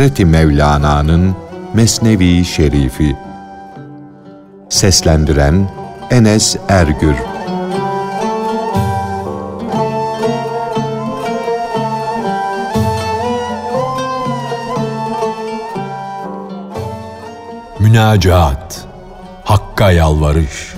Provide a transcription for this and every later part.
Hazreti Mevlana'nın Mesnevi Şerifi. Seslendiren Enes Ergür. Münacaat Hakka yalvarış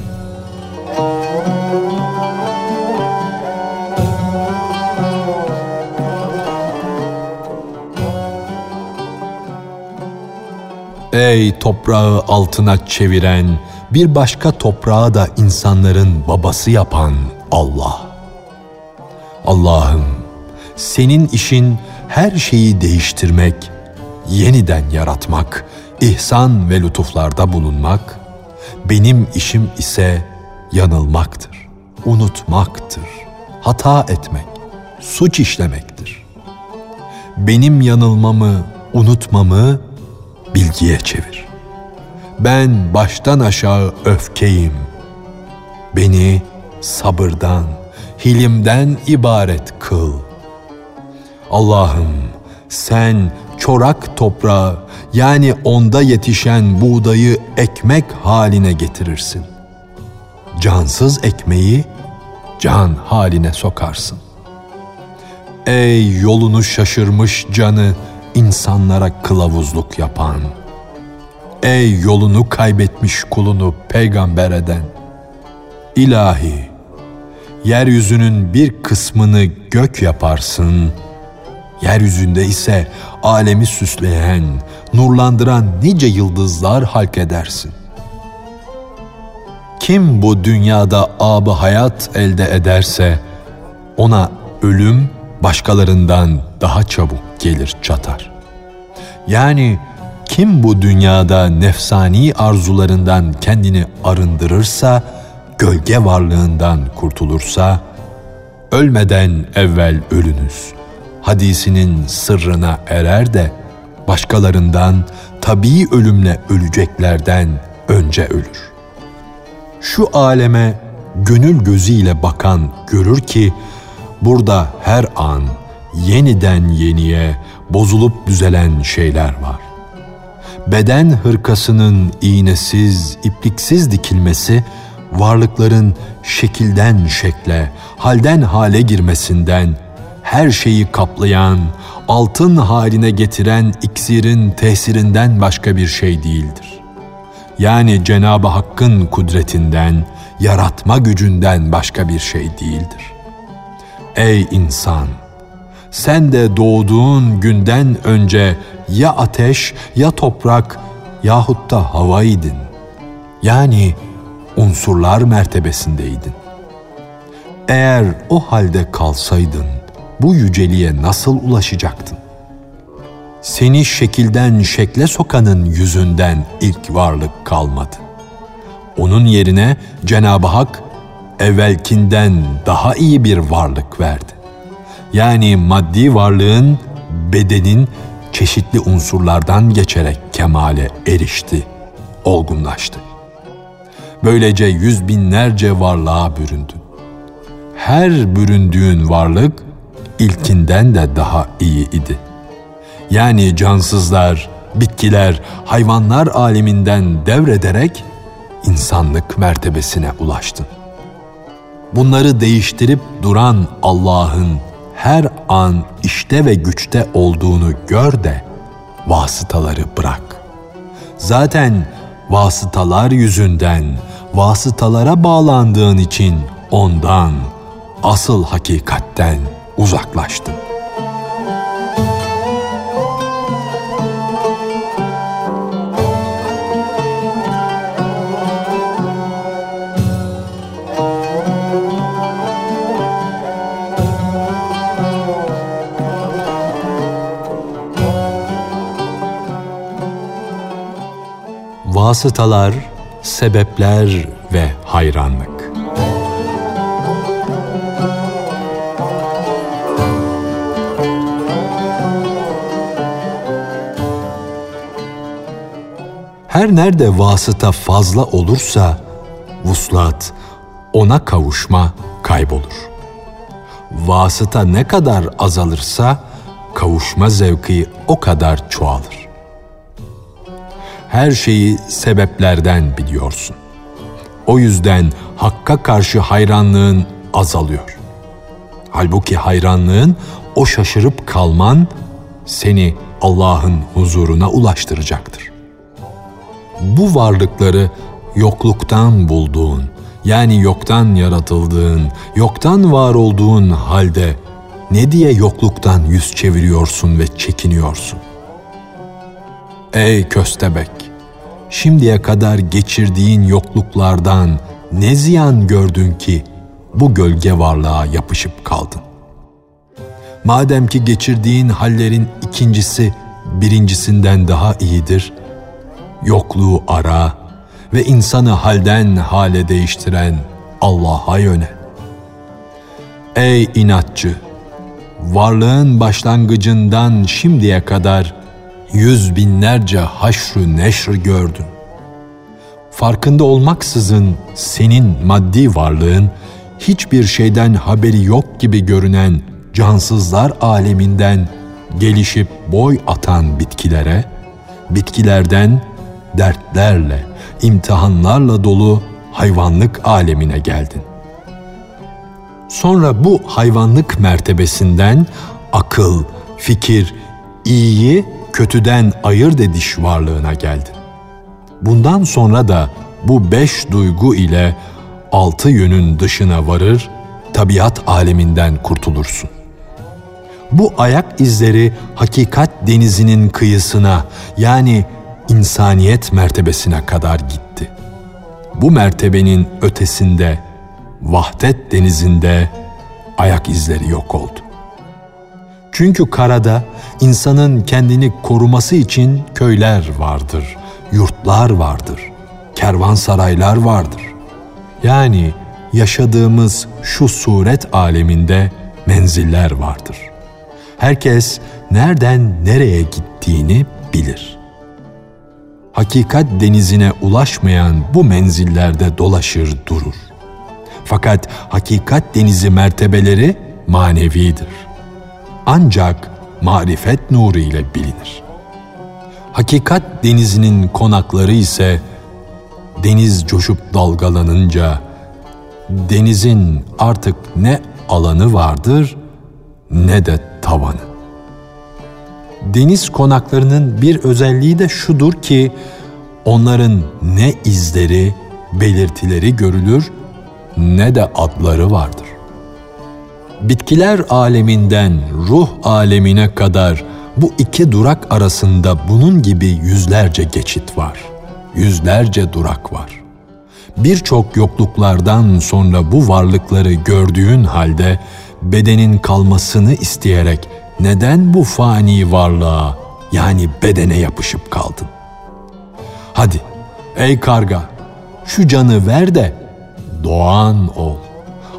Ey toprağı altına çeviren, bir başka toprağı da insanların babası yapan Allah. Allah'ım, senin işin her şeyi değiştirmek, yeniden yaratmak, ihsan ve lütuflarda bulunmak, benim işim ise yanılmaktır, unutmaktır, hata etmek, suç işlemektir. Benim yanılmamı, unutmamı bilgiye çevir. Ben baştan aşağı öfkeyim. Beni sabırdan, hilimden ibaret kıl. Allah'ım sen çorak toprağı yani onda yetişen buğdayı ekmek haline getirirsin. Cansız ekmeği can haline sokarsın. Ey yolunu şaşırmış canı insanlara kılavuzluk yapan. Ey yolunu kaybetmiş kulunu peygamber eden. İlahi, yeryüzünün bir kısmını gök yaparsın, yeryüzünde ise alemi süsleyen, nurlandıran nice yıldızlar halk edersin. Kim bu dünyada abı hayat elde ederse, ona ölüm başkalarından daha çabuk gelir çatar. Yani kim bu dünyada nefsani arzularından kendini arındırırsa, gölge varlığından kurtulursa, ölmeden evvel ölünüz. Hadisinin sırrına erer de başkalarından tabii ölümle öleceklerden önce ölür. Şu aleme gönül gözüyle bakan görür ki burada her an yeniden yeniye bozulup düzelen şeyler var. Beden hırkasının iğnesiz, ipliksiz dikilmesi, varlıkların şekilden şekle, halden hale girmesinden, her şeyi kaplayan, altın haline getiren iksirin tesirinden başka bir şey değildir. Yani Cenab-ı Hakk'ın kudretinden, yaratma gücünden başka bir şey değildir. Ey insan! Sen de doğduğun günden önce ya ateş ya toprak yahut da havaydın. Yani unsurlar mertebesindeydin. Eğer o halde kalsaydın bu yüceliğe nasıl ulaşacaktın? Seni şekilden şekle sokanın yüzünden ilk varlık kalmadı. Onun yerine Cenab-ı Hak evvelkinden daha iyi bir varlık verdi. Yani maddi varlığın, bedenin çeşitli unsurlardan geçerek kemale erişti, olgunlaştı. Böylece yüz binlerce varlığa büründün. Her büründüğün varlık ilkinden de daha iyi idi. Yani cansızlar, bitkiler, hayvanlar aleminden devrederek insanlık mertebesine ulaştın. Bunları değiştirip duran Allah'ın her an işte ve güçte olduğunu gör de vasıtaları bırak. Zaten vasıtalar yüzünden, vasıtalara bağlandığın için ondan, asıl hakikatten uzaklaştın. Vasıtalar, sebepler ve hayranlık. Her nerede vasıta fazla olursa vuslat, ona kavuşma kaybolur. Vasıta ne kadar azalırsa kavuşma zevki o kadar çoğalır. Her şeyi sebeplerden biliyorsun. O yüzden Hakk'a karşı hayranlığın azalıyor. Halbuki hayranlığın o şaşırıp kalman seni Allah'ın huzuruna ulaştıracaktır. Bu varlıkları yokluktan bulduğun, yani yoktan yaratıldığın, yoktan var olduğun halde ne diye yokluktan yüz çeviriyorsun ve çekiniyorsun? Ey köstebek! Şimdiye kadar geçirdiğin yokluklardan ne ziyan gördün ki bu gölge varlığa yapışıp kaldın? Madem ki geçirdiğin hallerin ikincisi birincisinden daha iyidir, yokluğu ara ve insanı halden hale değiştiren Allah'a yönel. Ey inatçı! Varlığın başlangıcından şimdiye kadar yüz binlerce haşrı neşr gördün. Farkında olmaksızın senin maddi varlığın hiçbir şeyden haberi yok gibi görünen cansızlar aleminden gelişip boy atan bitkilere, bitkilerden dertlerle, imtihanlarla dolu hayvanlık alemine geldin. Sonra bu hayvanlık mertebesinden akıl, fikir, iyiyi kötüden ayırt ediş varlığına geldin. Bundan sonra da bu beş duygu ile altı yönün dışına varır, tabiat aleminden kurtulursun. Bu ayak izleri hakikat denizinin kıyısına yani insaniyet mertebesine kadar gitti. Bu mertebenin ötesinde, vahdet denizinde ayak izleri yok oldu. Çünkü karada insanın kendini koruması için köyler vardır, yurtlar vardır, kervansaraylar vardır. Yani yaşadığımız şu suret aleminde menziller vardır. Herkes nereden nereye gittiğini bilir. Hakikat denizine ulaşmayan bu menzillerde dolaşır durur. Fakat hakikat denizi mertebeleri manevidir. Ancak marifet nuru ile bilinir. Hakikat denizinin konakları ise deniz coşup dalgalanınca denizin artık ne alanı vardır ne de tavanı. Deniz konaklarının bir özelliği de şudur ki onların ne izleri, belirtileri görülür ne de adları vardır. Bitkiler aleminden ruh alemine kadar bu iki durak arasında bunun gibi yüzlerce geçit var. Yüzlerce durak var. Birçok yokluklardan sonra bu varlıkları gördüğün halde bedenin kalmasını isteyerek neden bu fani varlığa yani bedene yapışıp kaldın? Hadi ey karga şu canı ver de doğan ol.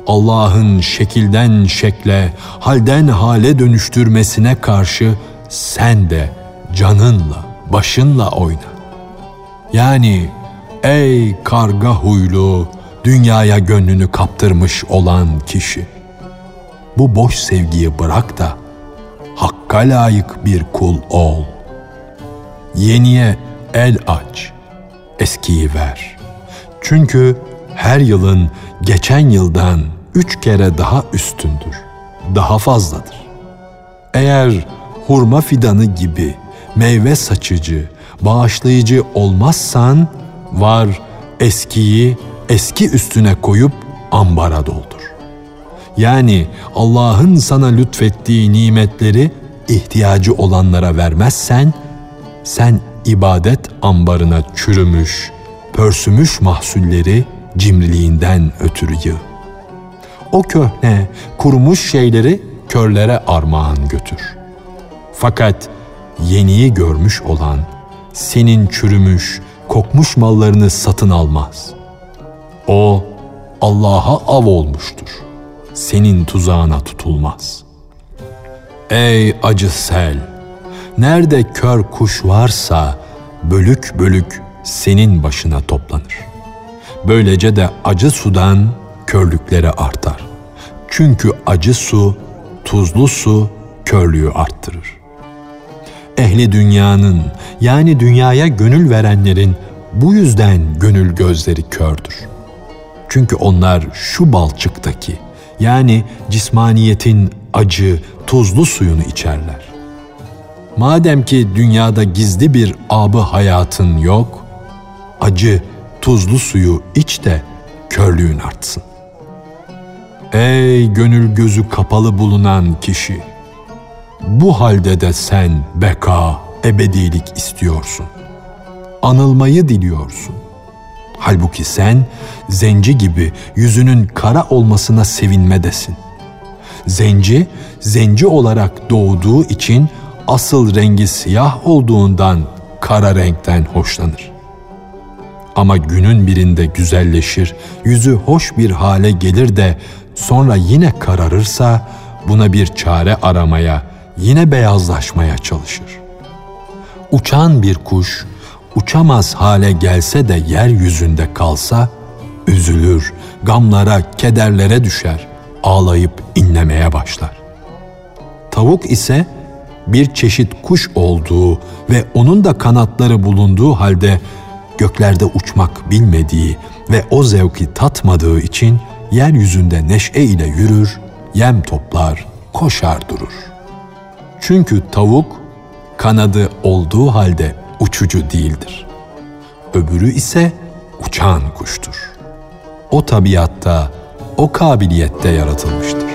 Allah'ın şekilden şekle, halden hale dönüştürmesine karşı sen de canınla, başınla oyna. Yani ey karga huylu, dünyaya gönlünü kaptırmış olan kişi. Bu boş sevgiyi bırak da hakka layık bir kul ol. Yeniye el aç, eskiyi ver. Çünkü her yılın geçen yıldan üç kere daha üstündür, daha fazladır. Eğer hurma fidanı gibi meyve saçıcı, bağışlayıcı olmazsan var eskiyi eski üstüne koyup ambara doldur. Yani Allah'ın sana lütfettiği nimetleri ihtiyacı olanlara vermezsen sen ibadet ambarına çürümüş, pörsümüş mahsulleri cimriliğinden ötürü yığ. O köhne, kurumuş şeyleri körlere armağan götür. Fakat yeniyi görmüş olan senin çürümüş, kokmuş mallarını satın almaz. O Allah'a av olmuştur. Senin tuzağına tutulmaz. Ey acı sel! Nerede kör kuş varsa bölük bölük senin başına toplanır. Böylece de acı sudan körlükleri artar. Çünkü acı su, tuzlu su körlüğü arttırır. Ehli dünyanın yani dünyaya gönül verenlerin bu yüzden gönül gözleri kördür. Çünkü onlar şu balçıktaki yani cismaniyetin acı, tuzlu suyunu içerler. Madem ki dünyada gizli bir abı hayatın yok, acı, tuzlu suyu iç de körlüğün artsın. Ey gönül gözü kapalı bulunan kişi! Bu halde de sen beka, ebedilik istiyorsun. Anılmayı diliyorsun. Halbuki sen zenci gibi yüzünün kara olmasına sevinmedesin. Zenci, zenci olarak doğduğu için asıl rengi siyah olduğundan kara renkten hoşlanır. Ama günün birinde güzelleşir, yüzü hoş bir hale gelir de sonra yine kararırsa buna bir çare aramaya, yine beyazlaşmaya çalışır. Uçan bir kuş uçamaz hale gelse de yeryüzünde kalsa üzülür, gamlara, kederlere düşer, ağlayıp inlemeye başlar. Tavuk ise bir çeşit kuş olduğu ve onun da kanatları bulunduğu halde göklerde uçmak bilmediği ve o zevki tatmadığı için yeryüzünde neşe ile yürür, yem toplar, koşar durur. Çünkü tavuk kanadı olduğu halde uçucu değildir. Öbürü ise uçan kuştur. O tabiatta, o kabiliyette yaratılmıştır.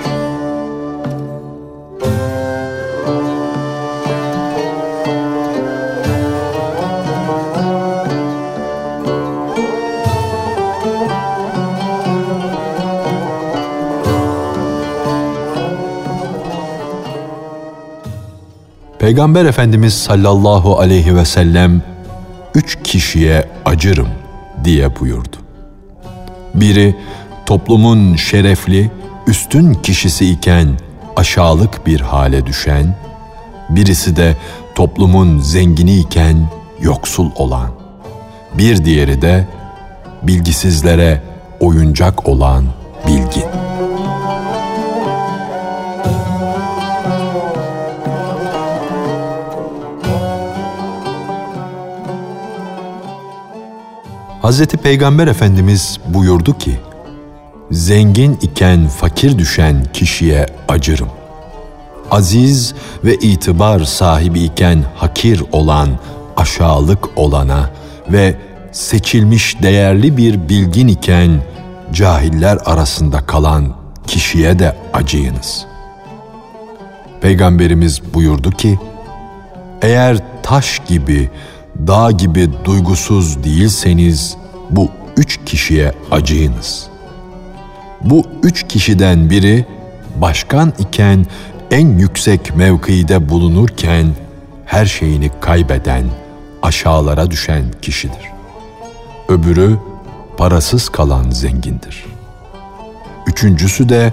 Peygamber Efendimiz sallallahu aleyhi ve sellem üç kişiye acırım diye buyurdu. Biri toplumun şerefli, üstün kişisi iken aşağılık bir hale düşen, birisi de toplumun zengini iken yoksul olan, bir diğeri de bilgisizlere oyuncak olan bilgin.'' Hz. Peygamber Efendimiz buyurdu ki, Zengin iken fakir düşen kişiye acırım. Aziz ve itibar sahibi iken hakir olan, aşağılık olana ve seçilmiş değerli bir bilgin iken cahiller arasında kalan kişiye de acıyınız. Peygamberimiz buyurdu ki, eğer taş gibi dağ gibi duygusuz değilseniz bu üç kişiye acıyınız. Bu üç kişiden biri başkan iken en yüksek mevkide bulunurken her şeyini kaybeden, aşağılara düşen kişidir. Öbürü parasız kalan zengindir. Üçüncüsü de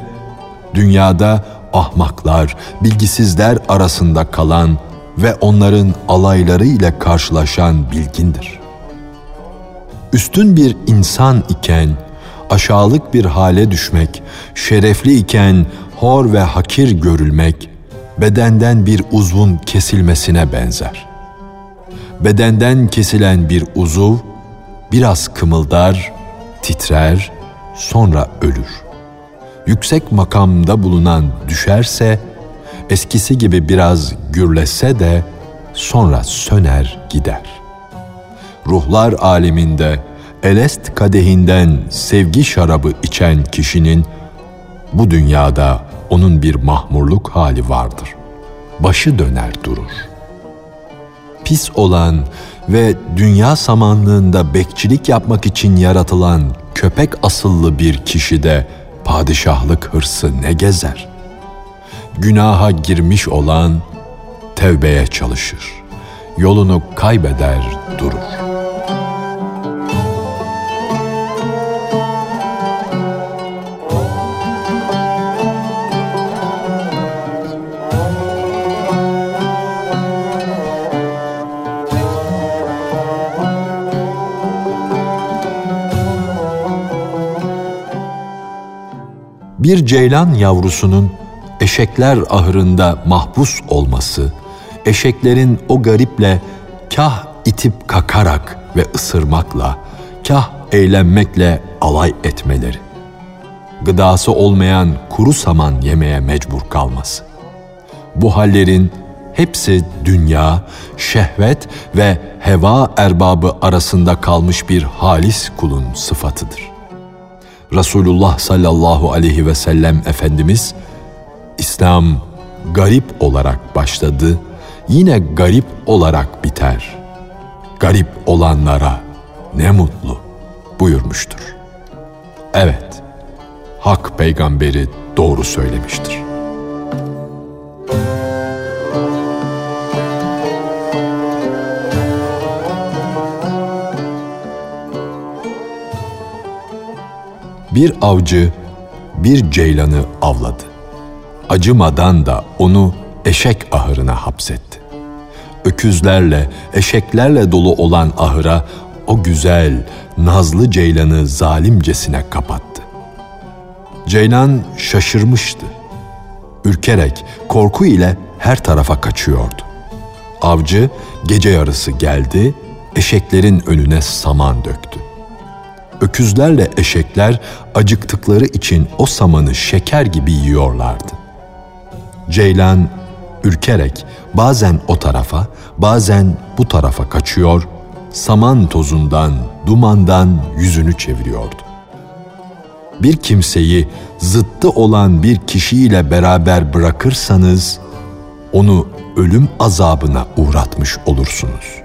dünyada ahmaklar, bilgisizler arasında kalan ve onların alayları ile karşılaşan bilgindir. Üstün bir insan iken aşağılık bir hale düşmek, şerefli iken hor ve hakir görülmek, bedenden bir uzvun kesilmesine benzer. Bedenden kesilen bir uzuv biraz kımıldar, titrer, sonra ölür. Yüksek makamda bulunan düşerse eskisi gibi biraz gürlese de sonra söner gider. Ruhlar aleminde elest kadehinden sevgi şarabı içen kişinin bu dünyada onun bir mahmurluk hali vardır. Başı döner durur. Pis olan ve dünya samanlığında bekçilik yapmak için yaratılan köpek asıllı bir kişide padişahlık hırsı ne gezer?'' Günaha girmiş olan tevbeye çalışır. Yolunu kaybeder durur. Bir ceylan yavrusunun eşekler ahırında mahpus olması, eşeklerin o gariple kah itip kakarak ve ısırmakla, kah eğlenmekle alay etmeleri, gıdası olmayan kuru saman yemeye mecbur kalması. Bu hallerin hepsi dünya, şehvet ve heva erbabı arasında kalmış bir halis kulun sıfatıdır. Resulullah sallallahu aleyhi ve sellem Efendimiz, İslam garip olarak başladı, yine garip olarak biter. Garip olanlara ne mutlu buyurmuştur. Evet, Hak peygamberi doğru söylemiştir. Bir avcı bir ceylanı avladı. Acımadan da onu eşek ahırına hapsetti. Öküzlerle, eşeklerle dolu olan ahıra o güzel, nazlı ceylanı zalimcesine kapattı. Ceylan şaşırmıştı. Ürkerek, korku ile her tarafa kaçıyordu. Avcı gece yarısı geldi, eşeklerin önüne saman döktü. Öküzlerle eşekler acıktıkları için o samanı şeker gibi yiyorlardı. Ceylan ürkerek bazen o tarafa, bazen bu tarafa kaçıyor, saman tozundan, dumandan yüzünü çeviriyordu. Bir kimseyi zıttı olan bir kişiyle beraber bırakırsanız onu ölüm azabına uğratmış olursunuz.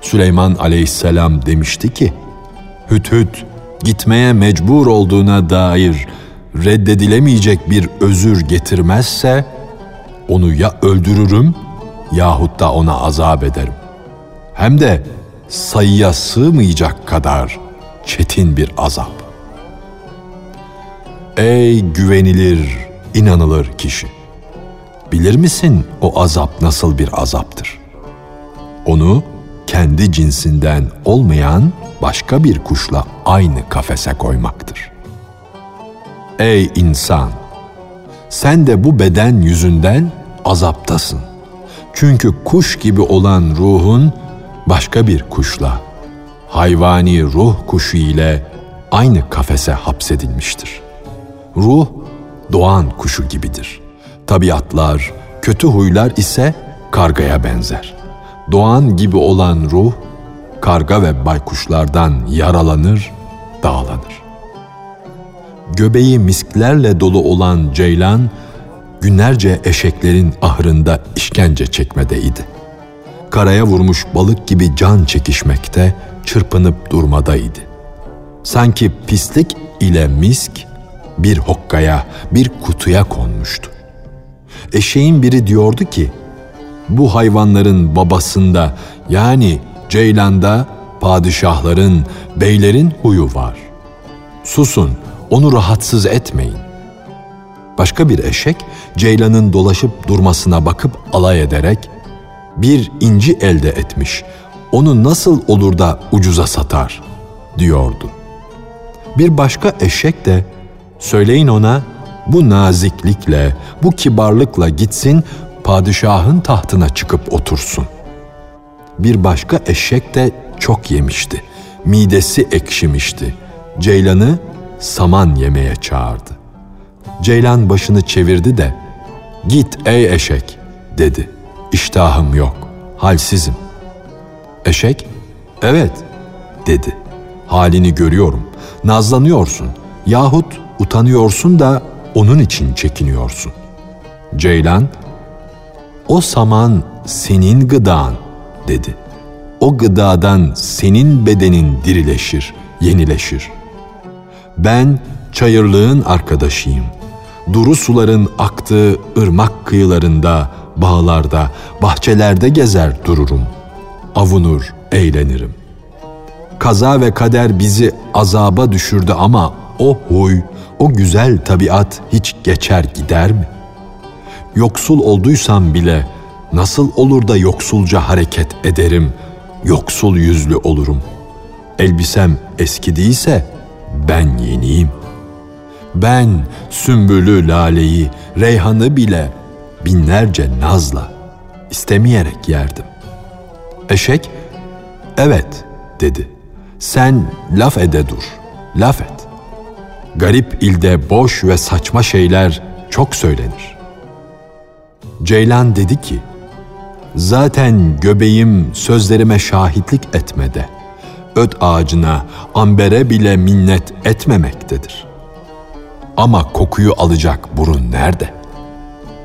Süleyman aleyhisselam demişti ki, Hüt hüt gitmeye mecbur olduğuna dair reddedilemeyecek bir özür getirmezse onu ya öldürürüm yahut da ona azap ederim. Hem de sayıya sığmayacak kadar çetin bir azap. Ey güvenilir, inanılır kişi! Bilir misin o azap nasıl bir azaptır? Onu kendi cinsinden olmayan başka bir kuşla aynı kafese koymaktır. Ey insan! Sen de bu beden yüzünden azaptasın. Çünkü kuş gibi olan ruhun başka bir kuşla, hayvani ruh kuşu ile aynı kafese hapsedilmiştir. Ruh doğan kuşu gibidir. Tabiatlar, kötü huylar ise kargaya benzer. Doğan gibi olan ruh karga ve baykuşlardan yaralanır, dağlanır. Göbeği misklerle dolu olan ceylan, günlerce eşeklerin ahırında işkence çekmedeydi. Karaya vurmuş balık gibi can çekişmekte, çırpınıp durmadaydı. Sanki pislik ile misk bir hokkaya, bir kutuya konmuştu. Eşeğin biri diyordu ki, bu hayvanların babasında yani Ceylan'da padişahların, beylerin huyu var. Susun, onu rahatsız etmeyin. Başka bir eşek Ceylan'ın dolaşıp durmasına bakıp alay ederek bir inci elde etmiş. Onu nasıl olur da ucuza satar diyordu. Bir başka eşek de söyleyin ona bu naziklikle, bu kibarlıkla gitsin padişahın tahtına çıkıp otursun. Bir başka eşek de çok yemişti. Midesi ekşimişti. Ceylan'ı saman yemeye çağırdı. Ceylan başını çevirdi de "Git ey eşek." dedi. "İştahım yok. Halsizim." Eşek "Evet." dedi. "Halini görüyorum. Nazlanıyorsun yahut utanıyorsun da onun için çekiniyorsun." Ceylan "O saman senin gıdan." dedi. O gıdadan senin bedenin dirileşir, yenileşir. Ben çayırlığın arkadaşıyım. Duru suların aktığı ırmak kıyılarında, bağlarda, bahçelerde gezer dururum. Avunur, eğlenirim. Kaza ve kader bizi azaba düşürdü ama o huy, o güzel tabiat hiç geçer gider mi? Yoksul olduysam bile Nasıl olur da yoksulca hareket ederim, yoksul yüzlü olurum. Elbisem eski değilse ben yeniyim. Ben sümbülü laleyi, reyhanı bile binlerce nazla istemeyerek yerdim. Eşek, evet dedi. Sen laf ede dur, laf et. Garip ilde boş ve saçma şeyler çok söylenir. Ceylan dedi ki, zaten göbeğim sözlerime şahitlik etmede, öt ağacına, ambere bile minnet etmemektedir. Ama kokuyu alacak burun nerede?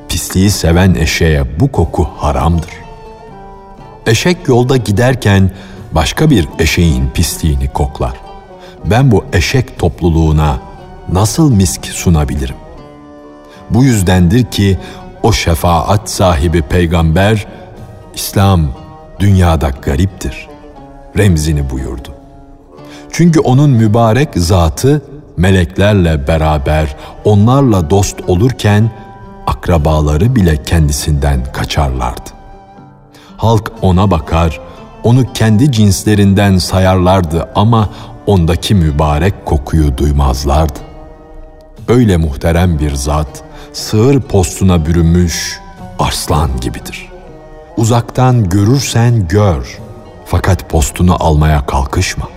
Pisliği seven eşeğe bu koku haramdır. Eşek yolda giderken başka bir eşeğin pisliğini koklar. Ben bu eşek topluluğuna nasıl misk sunabilirim? Bu yüzdendir ki o şefaat sahibi peygamber İslam dünyada gariptir. Remzini buyurdu. Çünkü onun mübarek zatı meleklerle beraber onlarla dost olurken akrabaları bile kendisinden kaçarlardı. Halk ona bakar, onu kendi cinslerinden sayarlardı ama ondaki mübarek kokuyu duymazlardı. Öyle muhterem bir zat, sığır postuna bürünmüş arslan gibidir. Uzaktan görürsen gör, fakat postunu almaya kalkışma.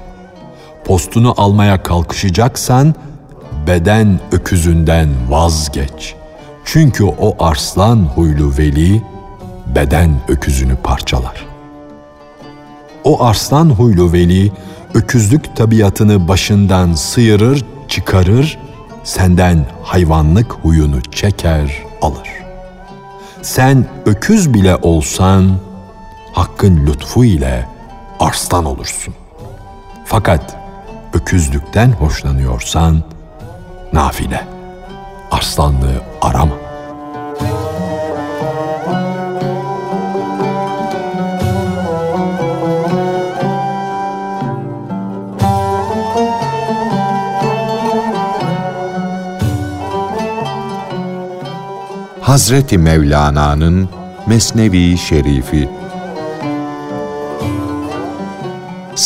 Postunu almaya kalkışacaksan beden öküzünden vazgeç. Çünkü o arslan huylu veli beden öküzünü parçalar. O arslan huylu veli öküzlük tabiatını başından sıyırır, çıkarır, senden hayvanlık huyunu çeker, alır. Sen öküz bile olsan, hakkın lütfu ile arslan olursun. Fakat öküzlükten hoşlanıyorsan, nafile, arslanlığı arama. Hazreti Mevlana'nın Mesnevi Şerifi